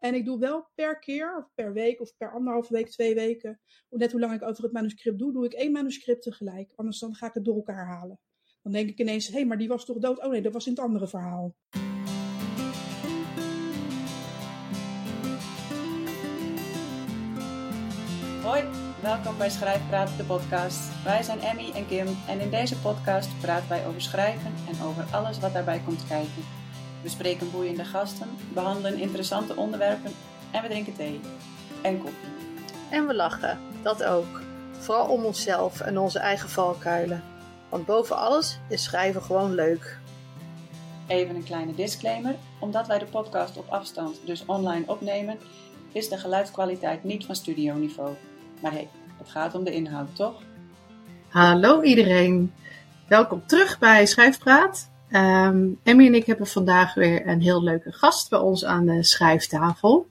En ik doe wel per keer, of per week, of per anderhalve week, twee weken, net hoe lang ik over het manuscript doe, doe ik één manuscript tegelijk. Anders dan ga ik het door elkaar halen. Dan denk ik ineens, hé, hey, maar die was toch dood? Oh nee, dat was in het andere verhaal. Hoi, welkom bij Schrijfpraat, de podcast. Wij zijn Emmy en Kim en in deze podcast praten wij over schrijven en over alles wat daarbij komt kijken. We spreken boeiende gasten, behandelen interessante onderwerpen en we drinken thee en koffie. En we lachen, dat ook. Vooral om onszelf en onze eigen valkuilen. Want boven alles is schrijven gewoon leuk. Even een kleine disclaimer. Omdat wij de podcast op afstand, dus online opnemen, is de geluidskwaliteit niet van studioniveau. Maar hé, hey, het gaat om de inhoud, toch? Hallo iedereen. Welkom terug bij Schrijfpraat. Um, Emmy en ik hebben vandaag weer een heel leuke gast bij ons aan de schrijftafel.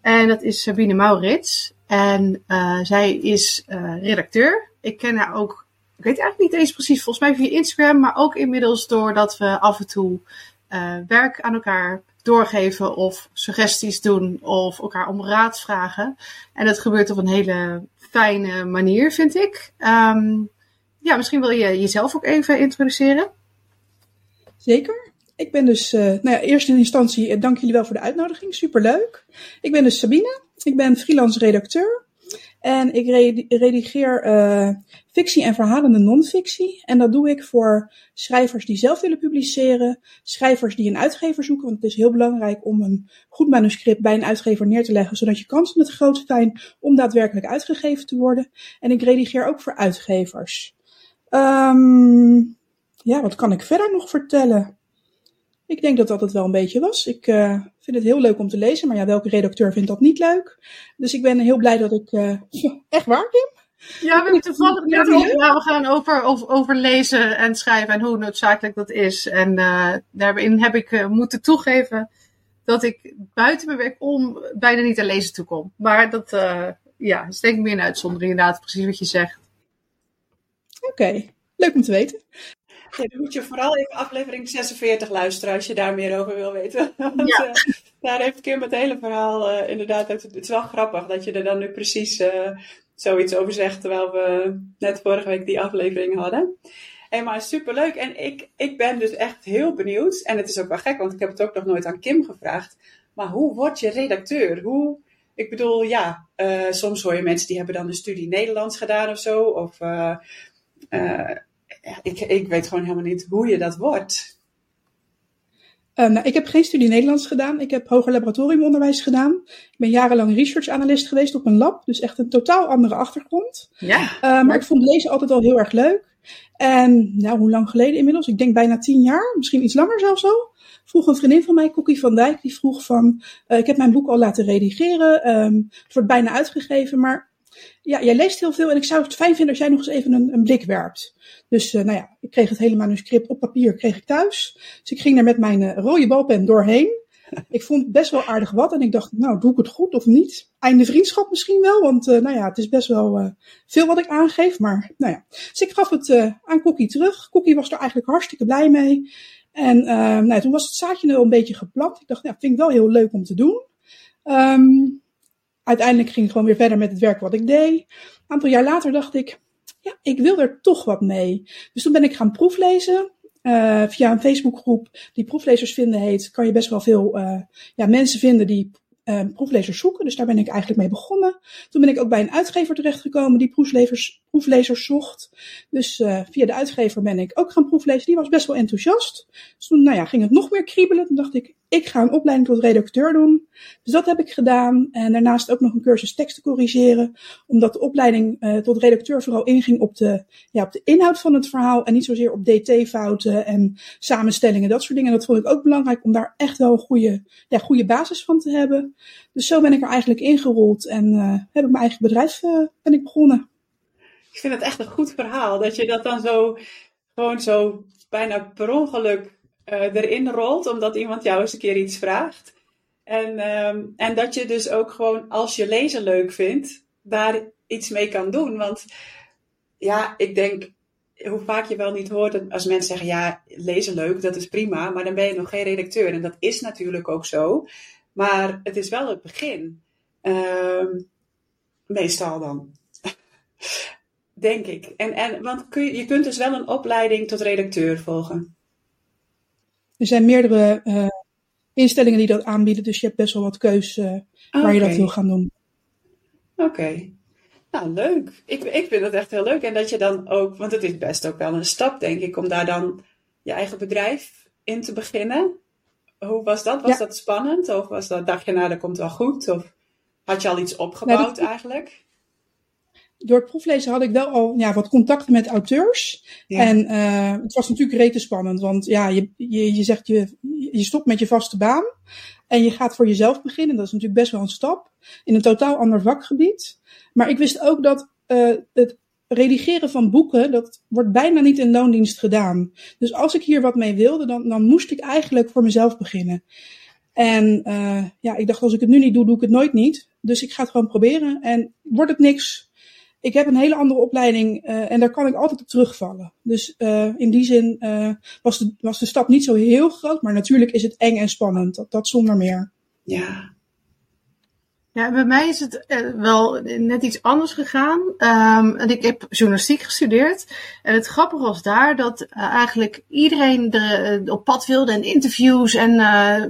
En dat is Sabine Maurits. En uh, zij is uh, redacteur. Ik ken haar ook, ik weet eigenlijk niet eens precies, volgens mij via Instagram, maar ook inmiddels doordat we af en toe uh, werk aan elkaar doorgeven of suggesties doen of elkaar om raad vragen. En dat gebeurt op een hele fijne manier, vind ik. Um, ja, misschien wil je jezelf ook even introduceren. Zeker. Ik ben dus, uh, nou ja, eerst in instantie, uh, dank jullie wel voor de uitnodiging. Superleuk. Ik ben dus Sabine. Ik ben freelance redacteur. En ik redigeer uh, fictie en verhalende non-fictie. En dat doe ik voor schrijvers die zelf willen publiceren. Schrijvers die een uitgever zoeken. Want het is heel belangrijk om een goed manuscript bij een uitgever neer te leggen. Zodat je kansen het groot zijn om daadwerkelijk uitgegeven te worden. En ik redigeer ook voor uitgevers. Um, ja, wat kan ik verder nog vertellen? Ik denk dat dat het wel een beetje was. Ik uh, vind het heel leuk om te lezen, maar ja, welke redacteur vindt dat niet leuk? Dus ik ben heel blij dat ik. Uh, echt waar, Kim? Ja, we hebben toevallig net over, we gaan over, over, over, lezen en schrijven en hoe noodzakelijk dat is. En uh, daarin heb ik moeten toegeven dat ik buiten mijn werk om bijna niet aan lezen toe kom. Maar dat ja, is denk ik meer een uitzondering, inderdaad, precies wat je zegt. Oké, okay. leuk om te weten. Ja, dan moet je vooral even aflevering 46 luisteren als je daar meer over wil weten. Want ja. uh, daar heeft Kim het hele verhaal uh, inderdaad. Het is wel grappig dat je er dan nu precies uh, zoiets over zegt. Terwijl we net vorige week die aflevering hadden. Hey, maar superleuk. En ik, ik ben dus echt heel benieuwd. En het is ook wel gek, want ik heb het ook nog nooit aan Kim gevraagd. Maar hoe word je redacteur? Hoe, ik bedoel, ja, soms hoor je mensen die hebben dan een studie Nederlands gedaan of zo. Of ik, ik weet gewoon helemaal niet hoe je dat wordt. Uh, nou, ik heb geen studie Nederlands gedaan. Ik heb hoger laboratoriumonderwijs gedaan. Ik ben jarenlang research analyst geweest op een lab. Dus echt een totaal andere achtergrond. Ja. Uh, maar ik vond lezen altijd al heel erg leuk. En nou, hoe lang geleden inmiddels? Ik denk bijna tien jaar. Misschien iets langer zelfs al. Vroeg een vriendin van mij, Cookie van Dijk, die vroeg van... Uh, ik heb mijn boek al laten redigeren. Um, het wordt bijna uitgegeven, maar ja, jij leest heel veel en ik zou het fijn vinden als jij nog eens even een, een blik werpt. Dus uh, nou ja, ik kreeg het hele manuscript op papier kreeg ik thuis. Dus ik ging er met mijn uh, rode balpen doorheen. Ik vond het best wel aardig wat en ik dacht, nou, doe ik het goed of niet? Einde vriendschap misschien wel, want uh, nou ja, het is best wel veel wat ik aangeef. Maar nou ja, dus ik gaf het aan Cookie terug. Cookie was er eigenlijk hartstikke blij mee. En nou, toen was het zaadje wel een beetje geplant. Ik dacht, nou, vind ik wel heel leuk om te doen. Um, uiteindelijk ging ik gewoon weer verder met het werk wat ik deed. Een aantal jaar later dacht ik, ja, ik wil er toch wat mee. Dus toen ben ik gaan proeflezen. Uh, via een Facebookgroep die proeflezers vinden heet, kan je best wel veel uh, ja, mensen vinden die uh, proeflezers zoeken. Dus daar ben ik eigenlijk mee begonnen. Toen ben ik ook bij een uitgever terechtgekomen die proeflezers, proeflezers zocht. Dus via de uitgever ben ik ook gaan proeflezen. Die was best wel enthousiast. Dus toen nou ja, ging het nog meer kriebelen. Toen dacht ik, ik ga een opleiding tot redacteur doen. Dus dat heb ik gedaan. En daarnaast ook nog een cursus teksten corrigeren. Omdat de opleiding uh, tot redacteur vooral inging op de, ja, op de inhoud van het verhaal. En niet zozeer op dt-fouten en samenstellingen, dat soort dingen. En dat vond ik ook belangrijk om daar echt wel een goede, ja, goede basis van te hebben. Dus zo ben ik er eigenlijk ingerold en uh, heb ik mijn eigen bedrijf uh, ben ik begonnen. Ik vind het echt een goed verhaal. Dat je dat dan zo, gewoon zo bijna per ongeluk uh, erin rolt, omdat iemand jou eens een keer iets vraagt. En, um, en dat je dus ook gewoon, als je lezen leuk vindt, daar iets mee kan doen. Want ja, ik denk, hoe vaak je wel niet hoort als mensen zeggen, ja, lezen leuk, dat is prima, maar dan ben je nog geen redacteur. En dat is natuurlijk ook zo. Maar het is wel het begin. Ehm, meestal dan. Denk ik. En, en, want kun je, je kunt dus wel een opleiding tot redacteur volgen. Er zijn meerdere uh, instellingen die dat aanbieden, dus je hebt best wel wat keus uh, waar je dat wil gaan doen. Oké. Nou, leuk. Ik, ik vind het echt heel leuk. En dat je dan ook, want het is best ook wel een stap, denk ik, om daar dan je eigen bedrijf in te beginnen. Hoe was dat? Was dat spannend? Of was dat, dacht je, nou, dat komt wel goed? Of had je al iets opgebouwd eigenlijk? Door het proeflezen had ik wel al ja, wat contacten met auteurs. En uh, het was natuurlijk rete spannend, want ja, je, je, je zegt je, je stopt met je vaste baan en je gaat voor jezelf beginnen. Dat is natuurlijk best wel een stap in een totaal ander vakgebied. Maar ik wist ook dat uh, het redigeren van boeken, dat wordt bijna niet in loondienst gedaan. Dus als ik hier wat mee wilde, dan, dan moest ik eigenlijk voor mezelf beginnen. En uh, ja, ik dacht, als ik het nu niet doe, doe ik het nooit niet. Dus ik ga het gewoon proberen. En wordt het niks, ik heb een hele andere opleiding uh, en daar kan ik altijd op terugvallen. Dus uh, in die zin uh, was, de, was de stap niet zo heel groot, maar natuurlijk is het eng en spannend. Dat, dat zonder meer. Ja. Ja, bij mij is het wel net iets anders gegaan. En ik heb journalistiek gestudeerd. En het grappige was daar dat eigenlijk iedereen er op pad wilde en interviews en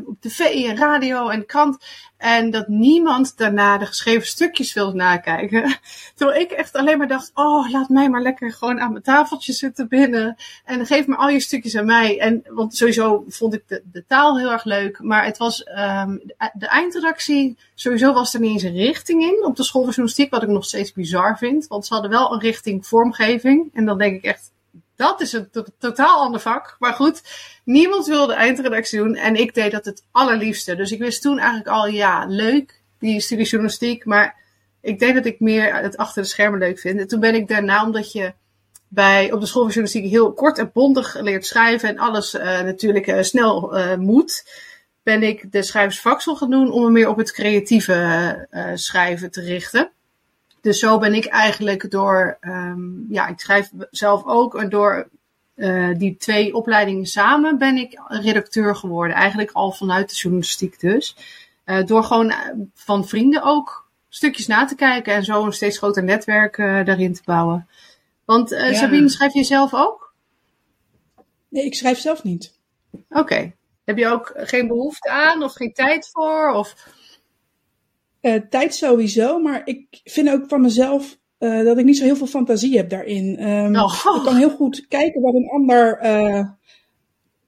op tv en radio en krant. En dat niemand daarna de geschreven stukjes wil nakijken. Terwijl ik echt alleen maar dacht, oh, laat mij maar lekker gewoon aan mijn tafeltje zitten binnen. En geef me al je stukjes aan mij. En, want sowieso vond ik de, de taal heel erg leuk. Maar het was, um, de eindredactie, sowieso was er niet eens een richting in. Op de school van journalistiek, wat ik nog steeds bizar vind. Want ze hadden wel een richting vormgeving. En dan denk ik echt, dat is een totaal ander vak. Maar goed, niemand wilde eindredactie doen en ik deed dat het allerliefste. Dus ik wist toen eigenlijk al, ja, leuk, die studie journalistiek. Maar ik denk dat ik meer het achter de schermen leuk vind. En toen ben ik daarna, omdat je bij, op de school van journalistiek heel kort en bondig leert schrijven en alles uh, natuurlijk uh, snel uh, moet, ben ik de schrijversvaksel gaan doen om me meer op het creatieve schrijven te richten. Dus zo ben ik eigenlijk door, um, ja, ik schrijf zelf ook, en door uh, die twee opleidingen samen ben ik redacteur geworden. Eigenlijk al vanuit de journalistiek dus. Uh, door gewoon eh, van vrienden ook stukjes na te kijken en zo een steeds groter netwerk daarin te bouwen. Want ja. Sabine, schrijf je zelf ook? Nee, ik schrijf zelf niet. Oké. Okay. Heb je ook geen behoefte aan of geen tijd voor? Of... Uh, tijd sowieso, maar ik vind ook van mezelf uh, dat ik niet zo heel veel fantasie heb daarin. Um, oh. Ik kan heel goed kijken wat een ander uh,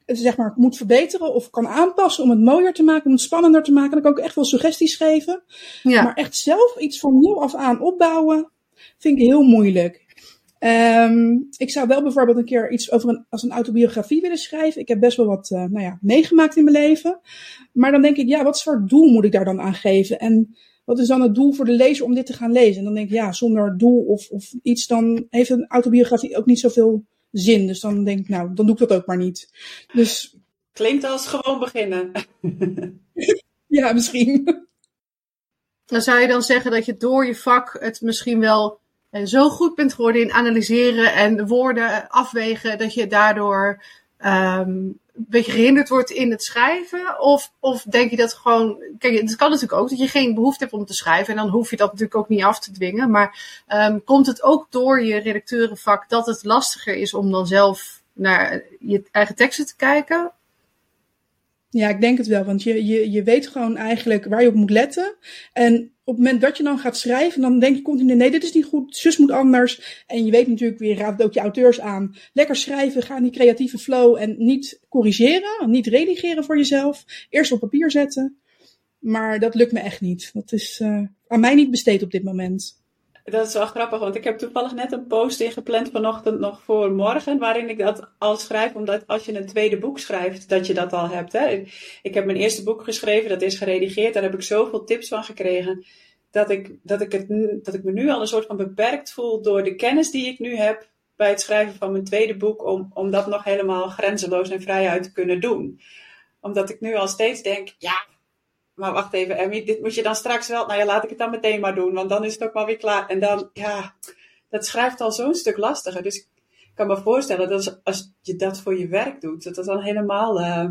zeg maar, moet verbeteren of kan aanpassen om het mooier te maken, om het spannender te maken. Dan kan ik ook echt wel suggesties geven. Ja. Maar echt zelf iets van nul af aan opbouwen, vind ik heel moeilijk. Um, ik zou wel bijvoorbeeld een keer iets over een, als een autobiografie willen schrijven. Ik heb best wel wat uh, nou ja, meegemaakt in mijn leven. Maar dan denk ik, ja, wat soort doel moet ik daar dan aan geven? En wat is dan het doel voor de lezer om dit te gaan lezen? En dan denk ik, ja, zonder doel of, of iets, dan heeft een autobiografie ook niet zoveel zin. Dus dan denk ik, nou, dan doe ik dat ook maar niet. Dus... Klinkt als gewoon beginnen. ja, misschien. Dan zou je dan zeggen dat je door je vak het misschien wel eh, zo goed bent geworden in analyseren en woorden afwegen, dat je daardoor um, een beetje gehinderd wordt in het schrijven? Of, of denk je dat gewoon. Kijk, het kan natuurlijk ook dat je geen behoefte hebt om te schrijven. En dan hoef je dat natuurlijk ook niet af te dwingen. Maar um, komt het ook door je redacteurenvak dat het lastiger is om dan zelf naar je eigen teksten te kijken? Ja, ik denk het wel. Want je, je, je weet gewoon eigenlijk waar je op moet letten. En op het moment dat je dan gaat schrijven, dan denk je continu, nee, dit is niet goed, zus moet anders. En je weet natuurlijk, weer raadt ook je auteurs aan. Lekker schrijven, ga in die creatieve flow en niet corrigeren, niet redigeren voor jezelf. Eerst op papier zetten. Maar dat lukt me echt niet. Dat is uh, aan mij niet besteed op dit moment. Dat is wel grappig, want ik heb toevallig net een post ingepland vanochtend nog voor morgen, waarin ik dat al schrijf, omdat als je een tweede boek schrijft, dat je dat al hebt. Hè? Ik heb mijn eerste boek geschreven, dat is geredigeerd, daar heb ik zoveel tips van gekregen, dat ik, dat ik, het, dat ik me nu al een soort van beperkt voel door de kennis die ik nu heb bij het schrijven van mijn tweede boek, om, om dat nog helemaal grenzeloos en vrij uit te kunnen doen. Omdat ik nu al steeds denk, ja, maar wacht even, Emmy, dit moet je dan straks wel. Nou ja, laat ik het dan meteen maar doen, want dan is het ook maar weer klaar. En dan, ja, dat schrijft al zo'n stuk lastiger. Dus ik kan me voorstellen dat als, je dat voor je werk doet, dat dat dan helemaal uh,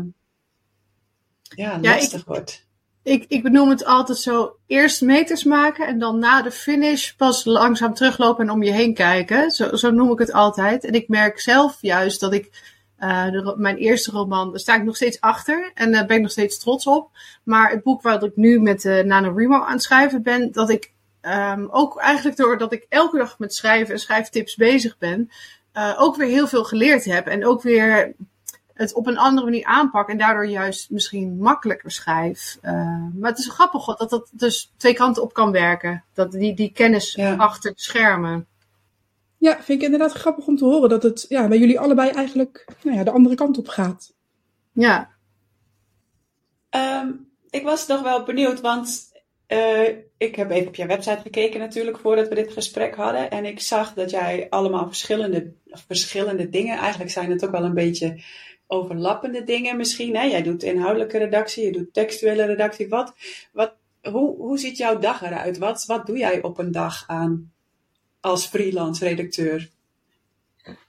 ja, lastig wordt. ik, ik benoem het altijd zo: eerst meters maken en dan na de finish pas langzaam teruglopen en om je heen kijken. Zo, zo noem ik het altijd. En ik merk zelf juist dat ik uh, mijn eerste roman, daar sta ik nog steeds achter en daar ben ik nog steeds trots op. Maar het boek waar ik nu met uh, NaNoWriMo aan het schrijven ben, dat ik um, ook eigenlijk doordat ik elke dag met schrijven en schrijftips bezig ben, uh, ook weer heel veel geleerd heb. En ook weer het op een andere manier aanpak en daardoor juist misschien makkelijker schrijf. Maar het is grappig dat dat dus twee kanten op kan werken. Dat die, die kennis ja. achter de schermen. Ja, vind ik inderdaad grappig om te horen dat het ja, bij jullie allebei eigenlijk nou ja, de andere kant op gaat. Ja. Um, ik was nog wel benieuwd, want uh, ik heb even op jouw website gekeken natuurlijk voordat we dit gesprek hadden. En ik zag dat jij allemaal verschillende, verschillende dingen, eigenlijk zijn het ook wel een beetje overlappende dingen misschien. Hè? Jij doet inhoudelijke redactie, je doet textuele redactie. Wat, wat, hoe, hoe ziet jouw dag eruit? Wat, wat doe jij op een dag aan als freelance redacteur?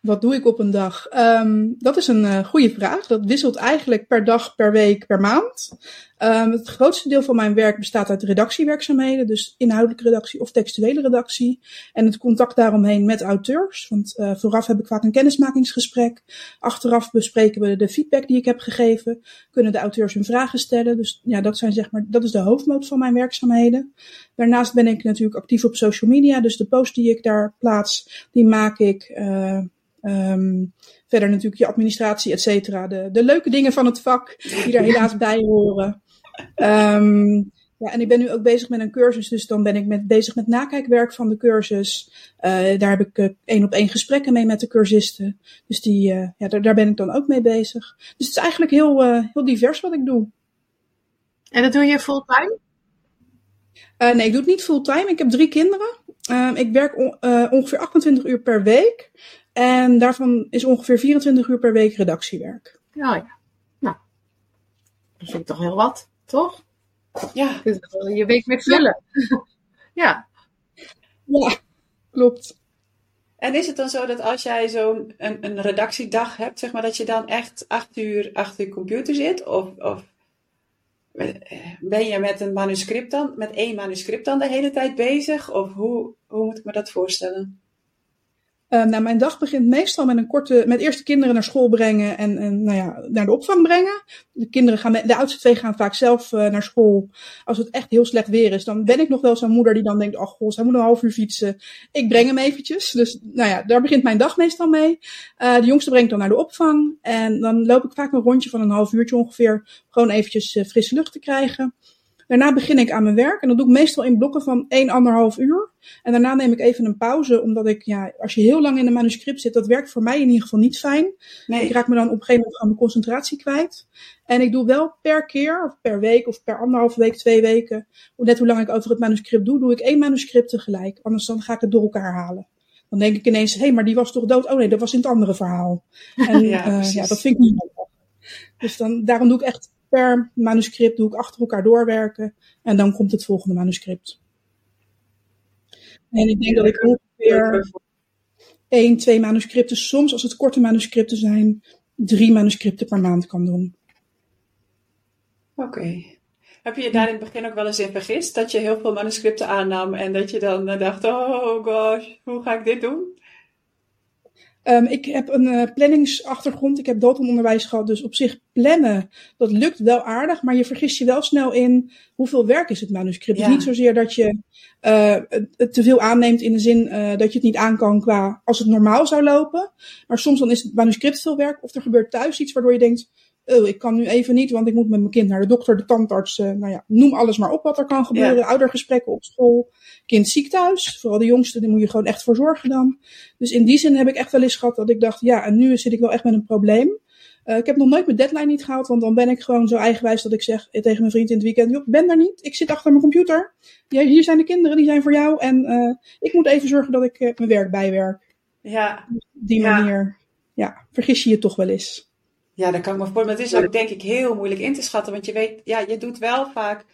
Wat doe ik op een dag? Um, dat is een uh, goede vraag. Dat wisselt eigenlijk per dag, per week, per maand. Um, het grootste deel van mijn werk bestaat uit redactiewerkzaamheden, dus inhoudelijke redactie of textuele redactie. En het contact daaromheen met auteurs. Want uh, vooraf heb ik vaak een kennismakingsgesprek. Achteraf bespreken we de feedback die ik heb gegeven. Kunnen de auteurs hun vragen stellen. Dus ja, dat zijn zeg maar, dat is de hoofdmoot van mijn werkzaamheden. Daarnaast ben ik natuurlijk actief op social media. Dus de posts die ik daar plaats, die maak ik. Uh, Um, verder natuurlijk je administratie, et cetera. De, de leuke dingen van het vak, die er helaas bij horen. Um, ja, en ik ben nu ook bezig met een cursus, dus dan ben ik met, bezig met nakijkwerk van de cursus. Uh, daar heb ik uh, één op één gesprekken mee met de cursisten. Dus die, uh, ja, daar, daar ben ik dan ook mee bezig. Dus het is eigenlijk heel, heel divers wat ik doe. En dat doe je fulltime? nee, ik doe het niet fulltime. Ik heb drie kinderen. Ehm, ik werk on, ongeveer 28 uur per week. En daarvan is ongeveer 24 uur per week redactiewerk. Oh ja, nou, dat vind ik toch heel wat, toch? Ja. Je week met vullen. Ja. ja. klopt. En is het dan zo dat als jij zo'n een, een redactiedag hebt, zeg maar, dat je dan echt acht uur achter je computer zit? Of, of ben je met een manuscript dan, met één manuscript dan de hele tijd bezig? Of hoe, hoe moet ik me dat voorstellen? Uh, nou, mijn dag begint meestal met een korte, met eerst de kinderen naar school brengen en, en nou ja, naar de opvang brengen. De kinderen gaan, de oudste twee gaan vaak zelf uh, naar school. Als het echt heel slecht weer is, dan ben ik nog wel zo'n moeder die dan denkt, oh god, hij moet een half uur fietsen. Ik breng hem eventjes. Dus, nou ja, daar begint mijn dag meestal mee. Uh, de jongste brengt dan naar de opvang en dan loop ik vaak een rondje van een half uurtje ongeveer, gewoon eventjes frisse lucht te krijgen. Daarna begin ik aan mijn werk en dat doe ik meestal in blokken van 1, 1,5 uur. En daarna neem ik even een pauze, omdat ik, ja, als je heel lang in een manuscript zit, dat werkt voor mij in ieder geval niet fijn. Nee. Ik raak me dan op een gegeven moment gewoon mijn concentratie kwijt. En ik doe wel per keer, of per week, of per anderhalve week, twee weken, net hoe lang ik over het manuscript doe, doe ik één manuscript tegelijk. Anders dan ga ik het door elkaar halen. Dan denk ik ineens, hé, hey, maar die was toch dood? Oh nee, dat was in het andere verhaal. En ja, uh, ja dat vind ik niet handig. Dus dan, daarom doe ik echt per manuscript doe ik achter elkaar doorwerken en dan komt het volgende manuscript. En ik denk dat ik ongeveer één, twee manuscripten, soms als het korte manuscripten zijn, drie manuscripten per maand kan doen. Oké. Heb je je daar in het begin ook wel eens in vergist? Dat je heel veel manuscripten aannam en dat je dan dacht, oh gosh, hoe ga ik dit doen? Um, ik heb een uh, planningsachtergrond. Ik heb dootonderwijs gehad. Dus op zich plannen, dat lukt wel aardig. Maar je vergist je wel snel in hoeveel werk is het manuscript. Ja. Dus niet zozeer dat je uh, het te veel aanneemt in de zin uh, dat je het niet aan kan qua als het normaal zou lopen. Maar soms dan is het manuscript veel werk. Of er gebeurt thuis iets waardoor je denkt, oh, ik kan nu even niet, want ik moet met mijn kind naar de dokter, de tandarts, uh, nou ja, noem alles maar op wat er kan gebeuren. Ja. Oudergesprekken op school, kind ziek thuis. Vooral de jongste, daar moet je gewoon echt voor zorgen dan. Dus in die zin heb ik echt wel eens gehad dat ik dacht, ja, en nu zit ik wel echt met een probleem. Uh, ik heb nog nooit mijn deadline niet gehaald, want dan ben ik gewoon zo eigenwijs dat ik zeg tegen mijn vriend in het weekend, joh, ik ben daar niet, ik zit achter mijn computer. Ja, hier zijn de kinderen, die zijn voor jou en uh, ik moet even zorgen dat ik uh, mijn werk bijwerk. Ja. Op die manier, ja, vergis je je toch wel eens. Ja, dat kan ik me voorstellen. Maar het is ook denk ik heel moeilijk in te schatten. Want je weet, ja, je doet wel vaak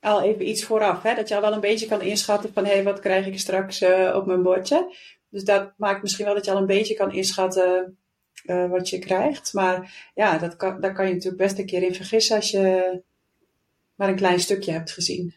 al even iets vooraf. Hè? Dat je al wel een beetje kan inschatten van hé, hey, wat krijg ik straks uh, op mijn bordje. Dus dat maakt misschien wel dat je al een beetje kan inschatten uh, wat je krijgt. Maar ja, dat kan, daar kan je natuurlijk best een keer in vergissen als je maar een klein stukje hebt gezien.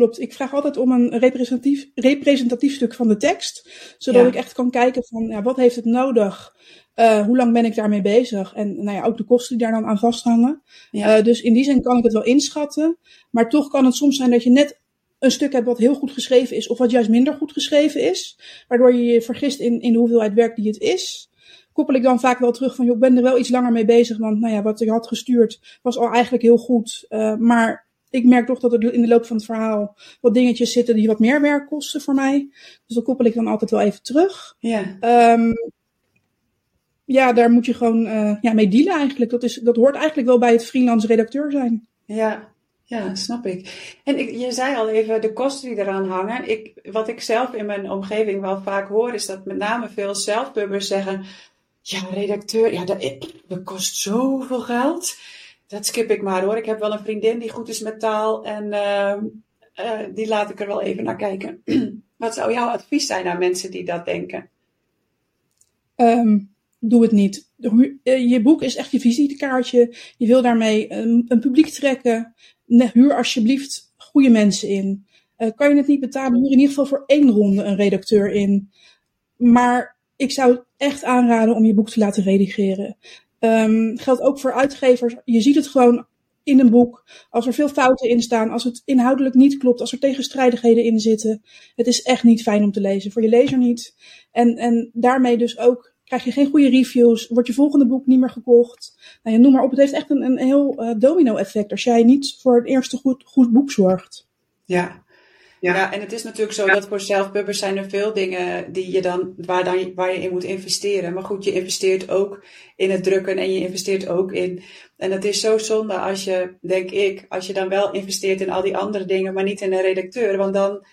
Klopt. Ik vraag altijd om een representatief, representatief stuk van de tekst, zodat ik echt kan kijken van ja, wat heeft het nodig uh, hoe lang ben ik daarmee bezig? En nou ja, ook de kosten die daar dan aan vasthangen. Ja. Uh, dus in die zin kan ik het wel inschatten. Maar toch kan het soms zijn dat je net een stuk hebt wat heel goed geschreven is, of wat juist minder goed geschreven is. Waardoor je je vergist in, in de hoeveelheid werk die het is. Koppel ik dan vaak wel terug van, joh, ik ben er wel iets langer mee bezig. Want nou ja, wat ik had gestuurd was al eigenlijk heel goed. Uh, maar ik merk toch dat er in de loop van het verhaal wat dingetjes zitten die wat meer werk kosten voor mij. Dus dat koppel ik dan altijd wel even terug. Ja. Um, ja, daar moet je gewoon uh, ja, mee dealen eigenlijk. Dat, is, dat hoort eigenlijk wel bij het freelance redacteur zijn. Ja, ja, snap ik. En ik, je zei al even de kosten die eraan hangen. Ik, wat ik zelf in mijn omgeving wel vaak hoor, is dat met name veel zelfpubbers zeggen: Ja, redacteur, ja, dat, dat kost zoveel geld. Dat skip ik maar hoor. Ik heb wel een vriendin die goed is met taal en uh, uh, die laat ik er wel even naar kijken. Wat zou jouw advies zijn aan mensen die dat denken? Um, doe het niet. Eh, je boek is echt je visitekaartje. Je wil daarmee een, publiek trekken. Huur alsjeblieft goede mensen in. Uh, kan je het niet betalen, huur in ieder geval voor één ronde een redacteur in. Maar ik zou echt aanraden om je boek te laten redigeren. Um, geldt ook voor uitgevers. Je ziet het gewoon in een boek. Als er veel fouten in staan, als het inhoudelijk niet klopt, als er tegenstrijdigheden in zitten. Het is echt niet fijn om te lezen. Voor je lezer niet. En, en daarmee dus ook krijg je geen goede reviews, wordt je volgende boek niet meer gekocht. Nou noem maar op, het heeft echt een, een heel uh, domino-effect als jij niet voor het eerste goed, goed boek zorgt. Ja. Ja. ja, en het is natuurlijk zo dat voor zelfpubbers zijn er veel dingen die je dan, waar, dan, waar je in moet investeren. Maar goed, je investeert ook in het drukken en je investeert ook in. En het is zo zonde als je, denk ik, als je dan wel investeert in al die andere dingen, maar niet in een redacteur. Want dan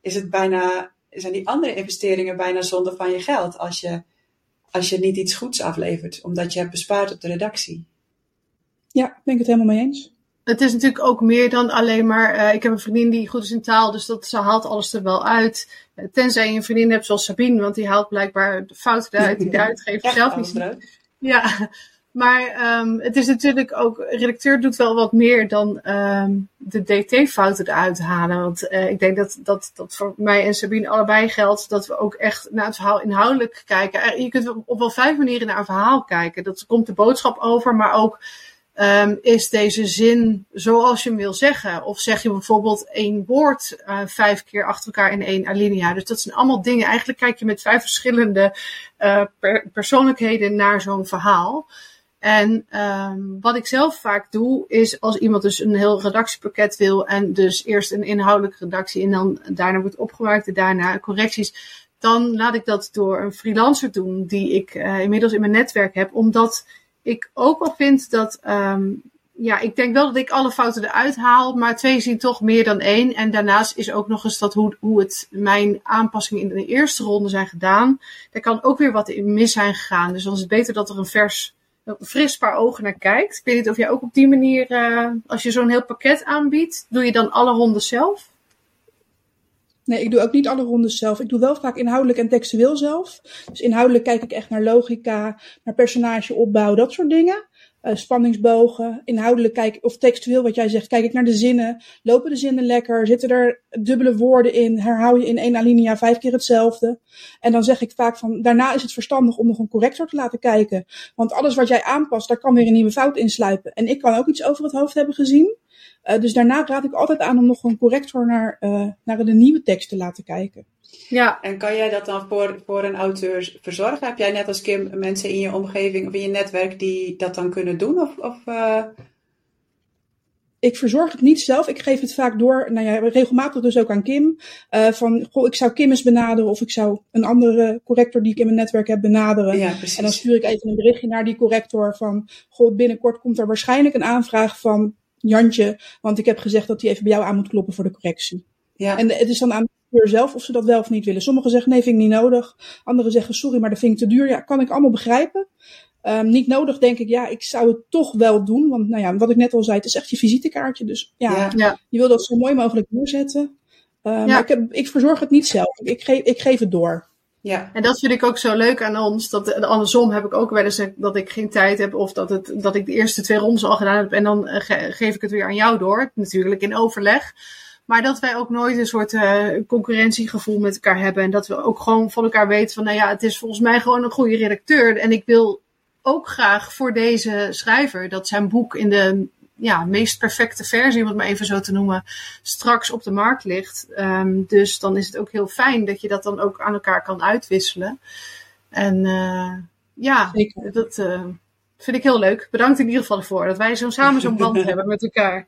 is het bijna, zijn die andere investeringen bijna zonde van je geld. Als je als je niet iets goeds aflevert, omdat je hebt bespaard op de redactie. Ja, ben ik het helemaal mee eens. Het is natuurlijk ook meer dan alleen maar. Uh, ik heb een vriendin die goed is in taal, dus dat, ze haalt alles er wel uit. Uh, tenzij je een vriendin hebt zoals Sabine, want die haalt blijkbaar de fouten eruit die de uitgever zelf niet ziet. Ja, maar um, het is natuurlijk ook, redacteur doet wel wat meer dan um, de DT-fouten eruit halen. Want uh, ik denk dat, dat dat voor mij en Sabine allebei geldt dat we ook echt naar het verhaal inhoudelijk kijken. Je kunt op wel vijf manieren naar een verhaal kijken. Dat komt de boodschap over, maar ook um, is deze zin zoals je hem wil zeggen. Of zeg je bijvoorbeeld één woord uh, vijf keer achter elkaar in één alinea. Dus dat zijn allemaal dingen. Eigenlijk kijk je met vijf verschillende per persoonlijkheden naar zo'n verhaal. En um, wat ik zelf vaak doe, is als iemand dus een heel redactiepakket wil en dus eerst een inhoudelijke redactie en dan daarna wordt opgemaakt en daarna correcties, dan laat ik dat door een freelancer doen die ik uh, inmiddels in mijn netwerk heb, omdat ik ook wel vind dat, um, ja, ik denk wel dat ik alle fouten eruit haal, maar twee zien toch meer dan één. En daarnaast is ook nog eens dat hoe, hoe het mijn aanpassingen in de eerste ronde zijn gedaan, daar kan ook weer wat in mis zijn gegaan. Dus dan is het beter dat er een vers fris paar ogen naar kijkt. Ik weet niet of jij ook op die manier, uh, als je zo'n heel pakket aanbiedt, doe je dan alle rondes zelf? Nee, ik doe ook niet alle rondes zelf. Ik doe wel vaak inhoudelijk en textueel zelf. Dus inhoudelijk kijk ik echt naar logica, naar personageopbouw, dat soort dingen uh, spanningsbogen, inhoudelijk kijk, of textueel wat jij zegt, kijk ik naar de zinnen. Lopen de zinnen lekker? Zitten er dubbele woorden in? Herhaal je in één alinea vijf keer hetzelfde? En dan zeg ik vaak van, daarna is het verstandig om nog een corrector te laten kijken. Want alles wat jij aanpast, daar kan weer een nieuwe fout insluipen. En ik kan ook iets over het hoofd hebben gezien. Uh, dus daarna raad ik altijd aan om nog een corrector naar, uh, naar de nieuwe tekst te laten kijken. Ja, en kan jij dat dan voor, voor een auteur verzorgen? Heb jij net als Kim mensen in je omgeving of in je netwerk die dat dan kunnen doen? Of, of uh... Ik verzorg het niet zelf. Ik geef het vaak door, nou ja, regelmatig dus ook aan Kim. Uh, van, goh, ik zou Kim eens benaderen of ik zou een andere corrector die ik in mijn netwerk heb benaderen. Ja, precies. En dan stuur ik even een berichtje naar die corrector van, goh, binnenkort komt er waarschijnlijk een aanvraag van Jantje, want ik heb gezegd dat hij even bij jou aan moet kloppen voor de correctie. Ja. En het is dan aan zelf of ze dat wel of niet willen. Sommigen zeggen nee, vind ik niet nodig. Anderen zeggen sorry, maar dat vind ik te duur. Ja, kan ik allemaal begrijpen. Um, niet nodig, denk ik, ja, ik zou het toch wel doen. Want nou ja, wat ik net al zei, het is echt je visitekaartje. Dus ja, ja. je wil dat zo mooi mogelijk neerzetten. Uh, ja. Maar ik, heb, ik verzorg het niet zelf. Ik geef, ik geef het door. Ja. En dat vind ik ook zo leuk aan ons. Dat, andersom heb ik ook wel eens dat ik geen tijd heb. Of dat, het, dat ik de eerste twee rondes al gedaan heb. En dan geef ik het weer aan jou door. Natuurlijk in overleg. Maar dat wij ook nooit een soort concurrentiegevoel met elkaar hebben. En dat we ook gewoon van elkaar weten van, nou ja, het is volgens mij gewoon een goede redacteur. En ik wil ook graag voor deze schrijver dat zijn boek in de ja, meest perfecte versie, om het maar even zo te noemen, straks op de markt ligt. Um, dus dan is het ook heel fijn dat je dat dan ook aan elkaar kan uitwisselen. En uh, ja, Zeker. dat uh, vind ik heel leuk. Bedankt in ieder geval ervoor dat wij zo samen zo'n band hebben met elkaar.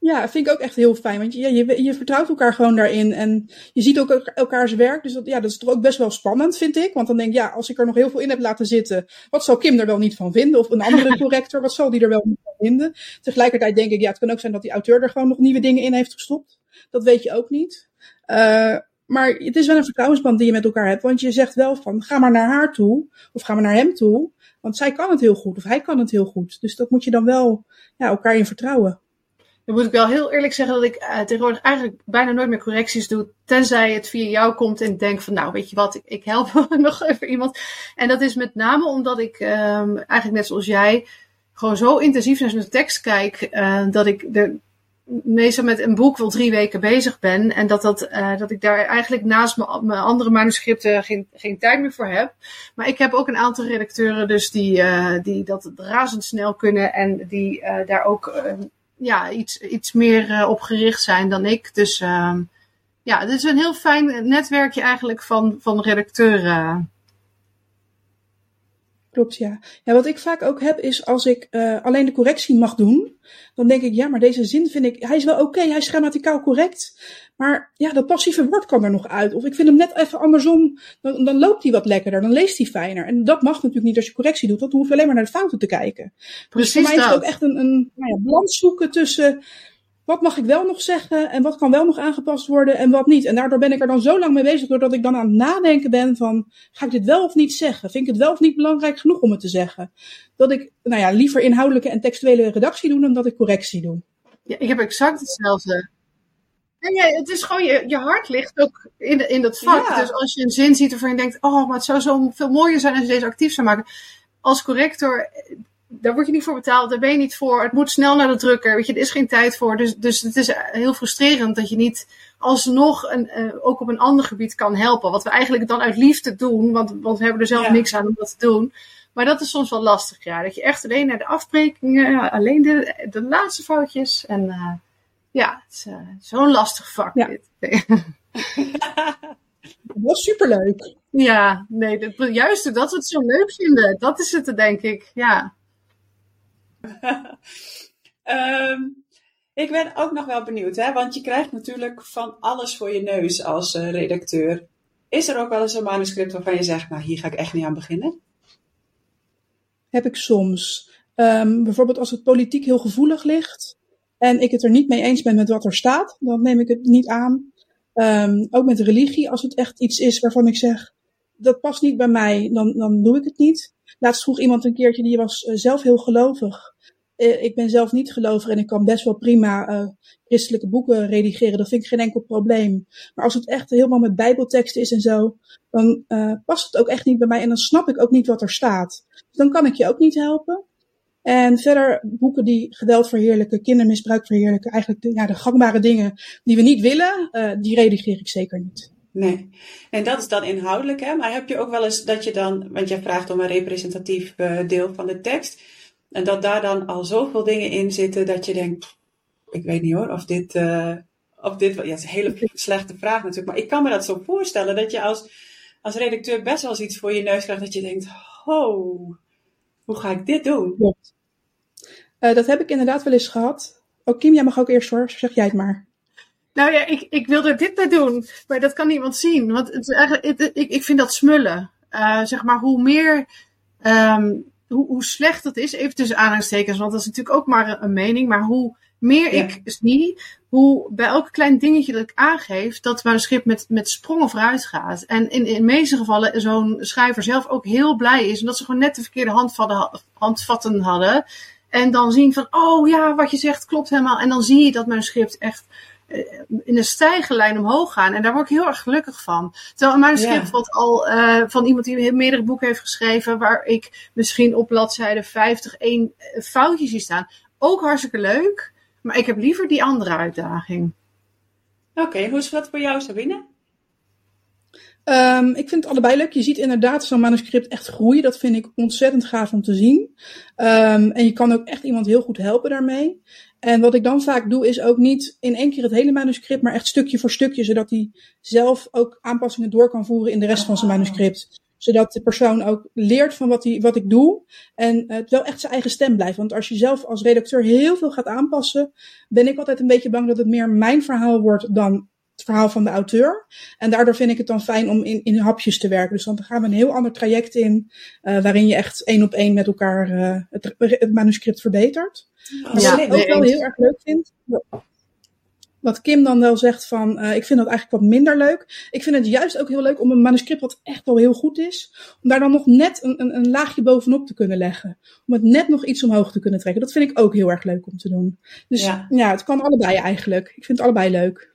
Ja, vind ik ook echt heel fijn. Want je, je, je vertrouwt elkaar gewoon daarin. En je ziet ook elkaars werk. Dus dat, ja, dat is toch ook best wel spannend, vind ik. Want dan denk ik, ja, als ik er nog heel veel in heb laten zitten. Wat zal Kim er wel niet van vinden? Of een andere corrector, wat zal die er wel niet van vinden? Tegelijkertijd denk ik, ja, het kan ook zijn dat die auteur er gewoon nog nieuwe dingen in heeft gestopt. Dat weet je ook niet. Uh, maar het is wel een vertrouwensband die je met elkaar hebt. Want je zegt wel van, ga maar naar haar toe. Of ga maar naar hem toe. Want zij kan het heel goed. Of hij kan het heel goed. Dus dat moet je dan wel ja, elkaar in vertrouwen. Dan moet ik wel heel eerlijk zeggen dat ik uh, tegenwoordig eigenlijk bijna nooit meer correcties doe. Tenzij het via jou komt en denk van nou weet je wat, ik, ik help nog even iemand. En dat is met name omdat ik um, eigenlijk net zoals jij gewoon zo intensief naar zijn tekst kijk. Uh, dat ik er meestal met een boek wel drie weken bezig ben. En dat, dat, uh, dat ik daar eigenlijk naast mijn andere manuscripten geen, geen tijd meer voor heb. Maar ik heb ook een aantal redacteuren dus die, die dat razendsnel kunnen. En die daar ook ja, iets, iets meer uh, op gericht zijn dan ik. Dus uh, ja, het is een heel fijn netwerkje eigenlijk van, van redacteuren. Klopt, ja. Ja, wat ik vaak ook heb is als ik uh, alleen de correctie mag doen, dan denk ik, ja, maar deze zin vind ik, hij is wel oké, okay, hij is grammaticaal correct, maar ja, dat passieve woord kan er nog uit. Of ik vind hem net even andersom, dan, dan loopt hij wat lekkerder, dan leest hij fijner. En dat mag natuurlijk niet als je correctie doet, dan hoef je alleen maar naar de fouten te kijken. Precies dus voor mij is het ook echt een, een nou ja, balans zoeken tussen wat mag ik wel nog zeggen en wat kan wel nog aangepast worden en wat niet. En daardoor ben ik er dan zo lang mee bezig, doordat ik dan aan het nadenken ben van, ga ik dit wel of niet zeggen? Vind ik het wel of niet belangrijk genoeg om het te zeggen? Dat ik, nou ja, liever inhoudelijke en textuele redactie doe dan dat ik correctie doe. Ja, ik heb exact hetzelfde. En ja, het is gewoon, je, je hart ligt ook in, in dat vak. Dus als je een zin ziet waarvan je denkt, oh, maar het zou zo veel mooier zijn als je deze actief zou maken. Als corrector daar word je niet voor betaald, daar ben je niet voor. Het moet snel naar de drukker, weet je, er is geen tijd voor. Dus, dus het is heel frustrerend dat je niet alsnog een, uh, ook op een ander gebied kan helpen. Wat we eigenlijk dan uit liefde doen, want, want we hebben er zelf niks aan om dat te doen. Maar dat is soms wel lastig, ja. Dat je echt alleen naar de afbrekingen, alleen de, de laatste foutjes. En uh, ja, het is uh, zo'n lastig vak ja. dit. dat was superleuk. Ja, nee, dat, juist dat we het zo leuk vinden. Dat is het, denk ik. Ja. Um, ik ben ook nog wel benieuwd, hè? want je krijgt natuurlijk van alles voor je neus als uh, redacteur. Is er ook wel eens een manuscript waarvan je zegt, nou hier ga ik echt niet aan beginnen? Heb ik soms. Um, bijvoorbeeld als het politiek heel gevoelig ligt en ik het er niet mee eens ben met wat er staat, dan neem ik het niet aan. Um, ook met religie, als het echt iets is waarvan ik zeg, dat past niet bij mij, dan, dan doe ik het niet. Laatst vroeg iemand een keertje, die was uh, zelf heel gelovig. Uh, ik ben zelf niet gelovig en ik kan best wel prima uh, christelijke boeken redigeren. Dat vind ik geen enkel probleem. Maar als het echt helemaal met bijbelteksten is en zo, dan past het ook echt niet bij mij. En dan snap ik ook niet wat er staat. Dus dan kan ik je ook niet helpen. En verder boeken die geweld verheerlijken, kindermisbruik verheerlijken, eigenlijk de, ja, de gangbare dingen die we niet willen, die redigeer ik zeker niet. Nee. En dat is dan inhoudelijk, hè? Maar heb je ook wel eens dat je dan, want jij vraagt om een representatief uh, deel van de tekst, en dat daar dan al zoveel dingen in zitten dat je denkt, ik weet niet hoor, of dit, uh, of dit, ja, het is een hele slechte vraag natuurlijk, maar ik kan me dat zo voorstellen dat je als, als redacteur best wel eens iets voor je neus krijgt dat je denkt, ho, hoe ga ik dit doen? Uh, dat heb ik inderdaad wel eens gehad. Oh, Kim, jij mag ook eerst hoor, zeg jij het maar. Nou ja, ik, ik wil er dit bij doen, maar dat kan niemand zien. Want het is eigenlijk, ik, ik vind dat smullen. Uh, zeg maar, hoe meer, um, hoe, hoe slecht het is, even tussen aanhalingstekens, want dat is natuurlijk ook maar een mening, maar hoe meer ja. ik zie, hoe bij elk klein dingetje dat ik aangeef, dat manuscript met, met sprongen vooruit gaat. En in, in de meeste gevallen zo'n schrijver zelf ook heel blij is, omdat ze gewoon net de verkeerde handvatten, handvatten hadden. En dan zien van, oh ja, wat je zegt klopt helemaal. En dan zie je dat manuscript echt in een stijgende lijn omhoog gaan. En daar word ik heel erg gelukkig van. Terwijl een manuscript ja. wat al uh, van iemand die meerdere boeken heeft geschreven, waar ik misschien op bladzijde 50 één foutje zie staan. Ook hartstikke leuk. Maar ik heb liever die andere uitdaging. Oké, hoe is dat voor jou, Sabine? Um, ik vind het allebei leuk. Je ziet inderdaad zo'n manuscript echt groeien. Dat vind ik ontzettend gaaf om te zien. Um, en je kan ook echt iemand heel goed helpen daarmee. En wat ik dan vaak doe, is ook niet in één keer het hele manuscript, maar echt stukje voor stukje, zodat hij zelf ook aanpassingen door kan voeren in de rest van zijn manuscript. Zodat de persoon ook leert van wat, hij, wat ik doe. En het wel echt zijn eigen stem blijft. Want als je zelf als redacteur heel veel gaat aanpassen, ben ik altijd een beetje bang dat het meer mijn verhaal wordt dan het verhaal van de auteur. En daardoor vind ik het dan fijn om in, in hapjes te werken. Dus dan gaan we een heel ander traject in, uh, waarin je echt één op één met elkaar uh, het, het, manuscript verbetert. Wat ja, ik ook wel heel erg leuk vind. Wat Kim dan wel zegt van, uh, ik vind dat eigenlijk wat minder leuk. Ik vind het juist ook heel leuk om een manuscript wat echt wel heel goed is, om daar dan nog net een, een, een laagje bovenop te kunnen leggen. Om het net nog iets omhoog te kunnen trekken. Dat vind ik ook heel erg leuk om te doen. Dus ja, ja het kan allebei eigenlijk. Ik vind het allebei leuk.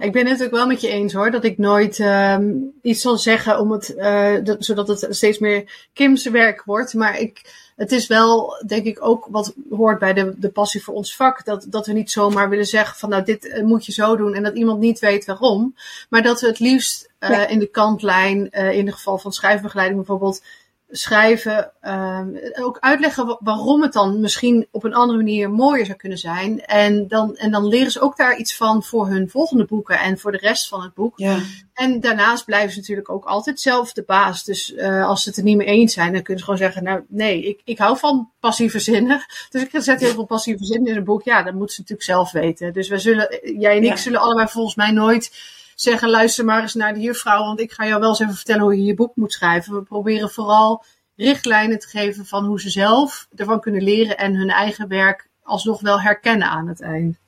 Ik ben het natuurlijk wel met je eens hoor, dat ik nooit um, iets zal zeggen om het, uh, dat, zodat het steeds meer Kim's werk wordt. Maar ik, het is wel, denk ik, ook wat hoort bij de, de passie voor ons vak. Dat, dat we niet zomaar willen zeggen van nou, dit eh, moet je zo doen en dat iemand niet weet waarom. Maar dat we het liefst uh, ja. in de kantlijn, uh, in het geval van schrijfbegeleiding bijvoorbeeld, schrijven, um, ook uitleggen waarom het dan misschien op een andere manier mooier zou kunnen zijn. En dan, en dan leren ze ook daar iets van voor hun volgende boeken en voor de rest van het boek. Ja. En daarnaast blijven ze natuurlijk ook altijd zelf de baas. Dus uh, als ze het er niet mee eens zijn, dan kunnen ze gewoon zeggen, nou nee, ik, ik hou van passieve zinnen. Dus ik zet heel veel passieve zinnen in een boek. Ja, dat moeten ze natuurlijk zelf weten. Dus we zullen, jij en ik ja. zullen allebei volgens mij nooit zeggen, luister maar eens naar de juffrouw, want ik ga jou wel eens even vertellen hoe je je boek moet schrijven. We proberen vooral richtlijnen te geven van hoe ze zelf ervan kunnen leren en hun eigen werk alsnog wel herkennen aan het eind.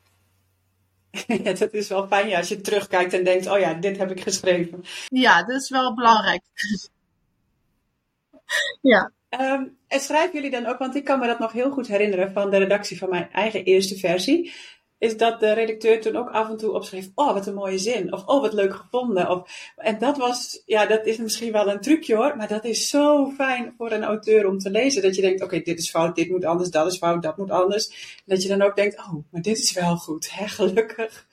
Ja, dat is wel fijn ja, als je terugkijkt en denkt, oh ja, dit heb ik geschreven. Ja, dat is wel belangrijk. ja. Um, en schrijven jullie dan ook, want ik kan me dat nog heel goed herinneren van de redactie van mijn eigen eerste versie is dat de redacteur toen ook af en toe opschreef: Oh, wat een mooie zin. Of Oh, wat leuk gevonden. Of, en dat was, ja, dat is misschien wel een trucje hoor. Maar dat is zo fijn voor een auteur om te lezen. Dat je denkt: Oké, okay, dit is fout, dit moet anders, dat is fout, dat moet anders. En dat je dan ook denkt: Oh, maar dit is wel goed. Hè, gelukkig.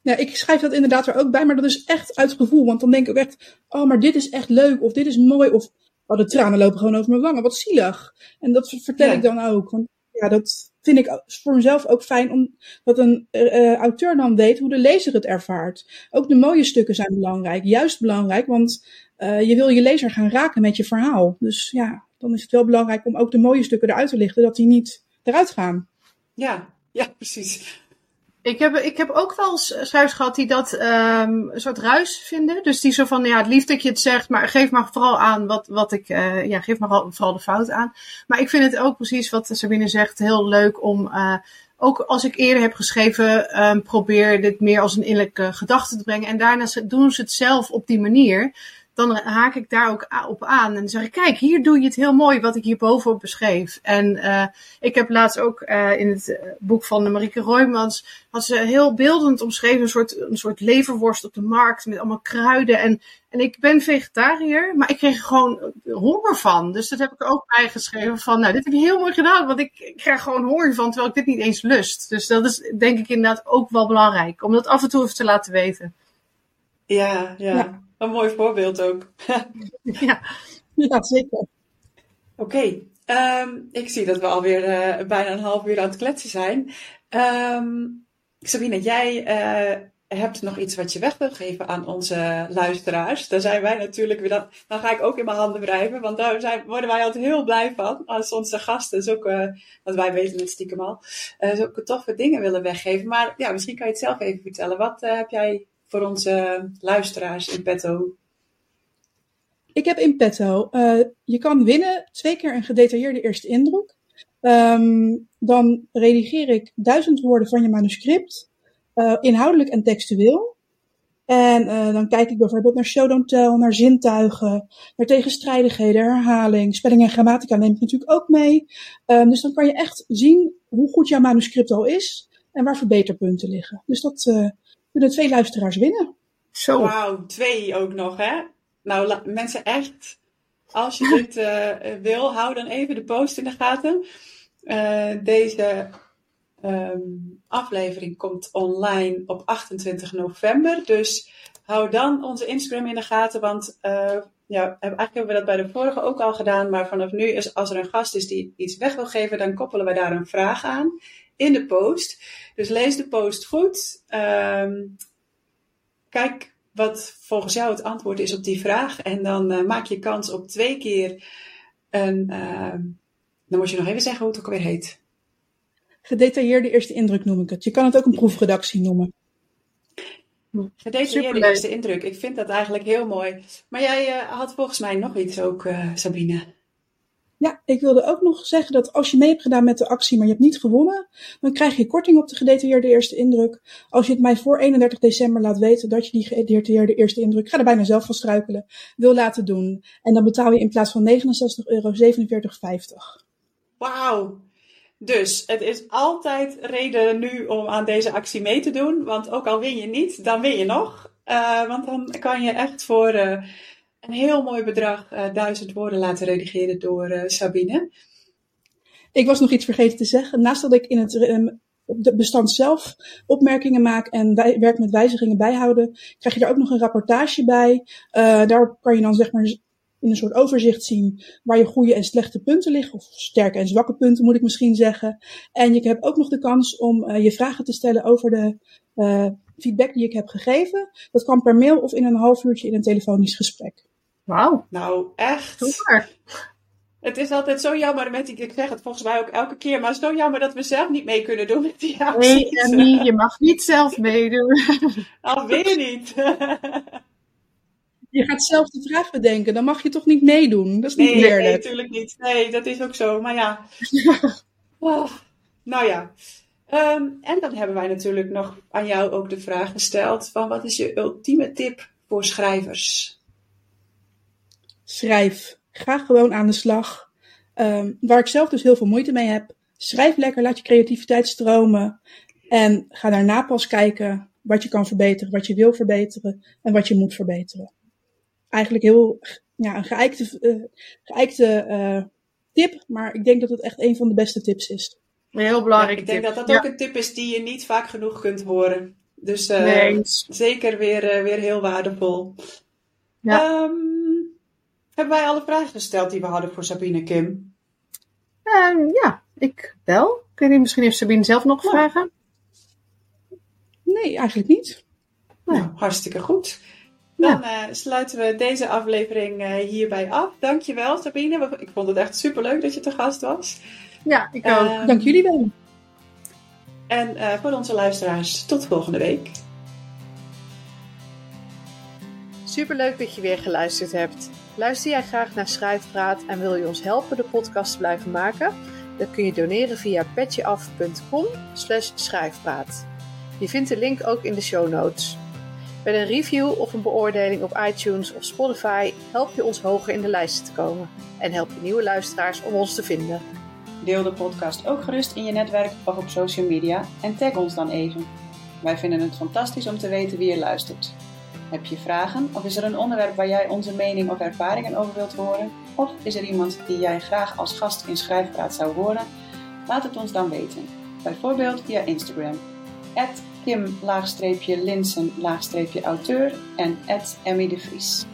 Ja, ik schrijf dat inderdaad er ook bij, maar dat is echt uit gevoel. Want dan denk ik ook echt: Oh, maar dit is echt leuk. Of dit is mooi. Of oh, de tranen lopen gewoon over mijn wangen. Wat zielig. En dat vertel ja. ik dan ook. Want ja, dat vind ik voor mezelf ook fijn omdat een uh, auteur dan weet hoe de lezer het ervaart. Ook de mooie stukken zijn belangrijk, juist belangrijk, want uh, je wil je lezer gaan raken met je verhaal. Dus ja, dan is het wel belangrijk om ook de mooie stukken eruit te lichten, dat die niet eruit gaan. Ja, ja, precies. Ik heb, ik heb ook wel schrijvers gehad die dat um, een soort ruis vinden. Dus die zo van, ja, het liefst dat je het zegt, maar geef maar vooral aan wat, wat ik, uh, ja, geef maar vooral de fout aan. Maar ik vind het ook precies wat Sabine zegt, heel leuk om, uh, ook als ik eerder heb geschreven, um, probeer dit meer als een innerlijke gedachte te brengen. En daarna doen ze het zelf op die manier dan haak ik daar ook op aan. En dan zeg ik, kijk, hier doe je het heel mooi wat ik hier bovenop beschreef. En uh, ik heb laatst ook uh, in het boek van Marieke Roymans, had ze heel beeldend omschreven, een soort, een soort leverworst op de markt met allemaal kruiden. En, en ik ben vegetariër, maar ik kreeg er gewoon honger van. Dus dat heb ik ook bij geschreven van, nou, dit heb je heel mooi gedaan, want ik, ik krijg gewoon honger van, terwijl ik dit niet eens lust. Dus dat is denk ik inderdaad ook wel belangrijk, om dat af en toe even te laten weten. Ja, ja. ja. Een mooi voorbeeld ook. ja. ja, zeker. Oké, okay. um, ik zie dat we alweer uh, bijna een half uur aan het kletsen zijn. Um, Sabine, jij uh, hebt nog iets wat je weg wil geven aan onze luisteraars. Daar zijn wij natuurlijk weer, dan, dan ga ik ook in mijn handen wrijven, want daar zijn, worden wij altijd heel blij van. Als onze gasten zulke, want wij weten het stiekem al, uh, zulke toffe dingen willen weggeven. Maar ja, misschien kan je het zelf even vertellen. Wat heb jij voor onze luisteraars in petto? Ik heb in petto. Uh, je kan winnen twee keer een gedetailleerde eerste indruk. Um, dan redigeer ik duizend woorden van je manuscript, uh, inhoudelijk en textueel. En uh, dan kijk ik bijvoorbeeld naar show don't tell, naar zintuigen, naar tegenstrijdigheden, herhaling, spelling en grammatica neem ik natuurlijk ook mee. Um, dus dan kan je echt zien hoe goed jouw manuscript al is. en waar verbeterpunten liggen. Dus dat kunnen twee luisteraars winnen. Zo. Wauw, twee ook nog, hè? Nou, mensen echt, als je dit uh, wil, hou dan even de post in de gaten. Uh, deze um, aflevering komt online op 28 november. Dus hou dan onze Instagram in de gaten, want uh, ja, eigenlijk hebben we dat bij de vorige ook al gedaan, maar vanaf nu is als er een gast is die iets weg wil geven, dan koppelen we daar een vraag aan in de post. Dus lees de post goed. Um, kijk wat volgens jou het antwoord is op die vraag en dan uh, maak je kans op twee keer een. Uh, dan moet je nog even zeggen hoe het ook weer heet. Gedetailleerde eerste indruk noem ik het. Je kan het ook een proefredactie noemen. Gedetailleerde eerste indruk. Ik vind dat eigenlijk heel mooi. Maar jij uh, had volgens mij nog iets ook, uh, Sabine. Ja, ik wilde ook nog zeggen dat als je mee hebt gedaan met de actie, maar je hebt niet gewonnen, dan krijg je korting op de gedetailleerde eerste indruk. Als je het mij voor 31 december laat weten dat je die gedetailleerde eerste indruk, ga er bijna zelf van struikelen, wil laten doen. En dan betaal je in plaats van 69 euro 47,50. Wauw, dus het is altijd reden nu om aan deze actie mee te doen. Want ook al win je niet, dan win je nog. Uh, want dan kan je echt voor uh, een heel mooi bedrag uh, duizend woorden laten redigeren door Sabine. Ik was nog iets vergeten te zeggen. Naast dat ik in het um, bestand zelf opmerkingen maak en werk met wijzigingen bijhouden, krijg je daar ook nog een rapportage bij. daar kan je dan zeg maar in een soort overzicht zien waar je goede en slechte punten liggen, of sterke en zwakke punten moet ik misschien zeggen. En je hebt ook nog de kans om je vragen te stellen over de feedback die ik heb gegeven. Dat kan per mail of in een half uurtje in een telefonisch gesprek. Wauw. Nou, echt. Super. Het is altijd zo jammer met die, ik zeg het volgens mij ook elke keer, maar zo jammer dat we zelf niet mee kunnen doen met die acties. Nee, Emmy, je mag niet zelf meedoen. Alweer niet. je gaat zelf de vraag bedenken, dan mag je toch niet meedoen? Dat is niet nee, Nee, natuurlijk niet. Nee, dat is ook zo. Maar ja. Oh, nou ja. Um, en dan hebben wij natuurlijk nog aan jou ook de vraag gesteld van wat is je ultieme tip voor schrijvers? Schrijf. Ga gewoon aan de slag. Um, waar ik zelf dus heel veel moeite mee heb. Schrijf lekker, laat je creativiteit stromen. En ga daarna pas kijken wat je kan verbeteren, wat je wil verbeteren en wat je moet verbeteren eigenlijk heel ja, een geëikte, uh, geëikte uh, tip, maar ik denk dat het echt een van de beste tips is. Een heel belangrijk Ik denk dat dat ook een tip is die je niet vaak genoeg kunt horen. Dus uh, nee. zeker weer, weer heel waardevol. Ja. Um, hebben wij alle vragen gesteld die we hadden voor Sabine Kim? Um, ja, ik wel. Kun je misschien even Sabine zelf nog vragen? Nee, eigenlijk niet. Nou, hartstikke goed. Dan uh, sluiten we deze aflevering uh, hierbij af. Dankjewel Sabine. Ik vond het echt superleuk dat je te gast was. Ja, ik ook. Uh, Dank jullie wel. En eh, voor onze luisteraars, tot volgende week. Superleuk dat je weer geluisterd hebt. Luister jij graag naar Schrijfpraat en wil je ons helpen de podcast te blijven maken? Dan kun je doneren via petjeaf.com schrijfpraat. Je vindt de link ook in de show notes. Met een review of een beoordeling op iTunes of Spotify help je ons hoger in de lijsten te komen en help je nieuwe luisteraars om ons te vinden. Deel de podcast ook gerust in je netwerk of op social media en tag ons dan even. Wij vinden het fantastisch om te weten wie je luistert. Heb je vragen of is er een onderwerp waar jij onze mening of ervaringen over wilt horen? Of is er iemand die jij graag als gast in Schrijfpraat zou horen? Laat het ons dan weten. Bijvoorbeeld via Instagram Kim-Linsen-auteur en Emmy de Vries.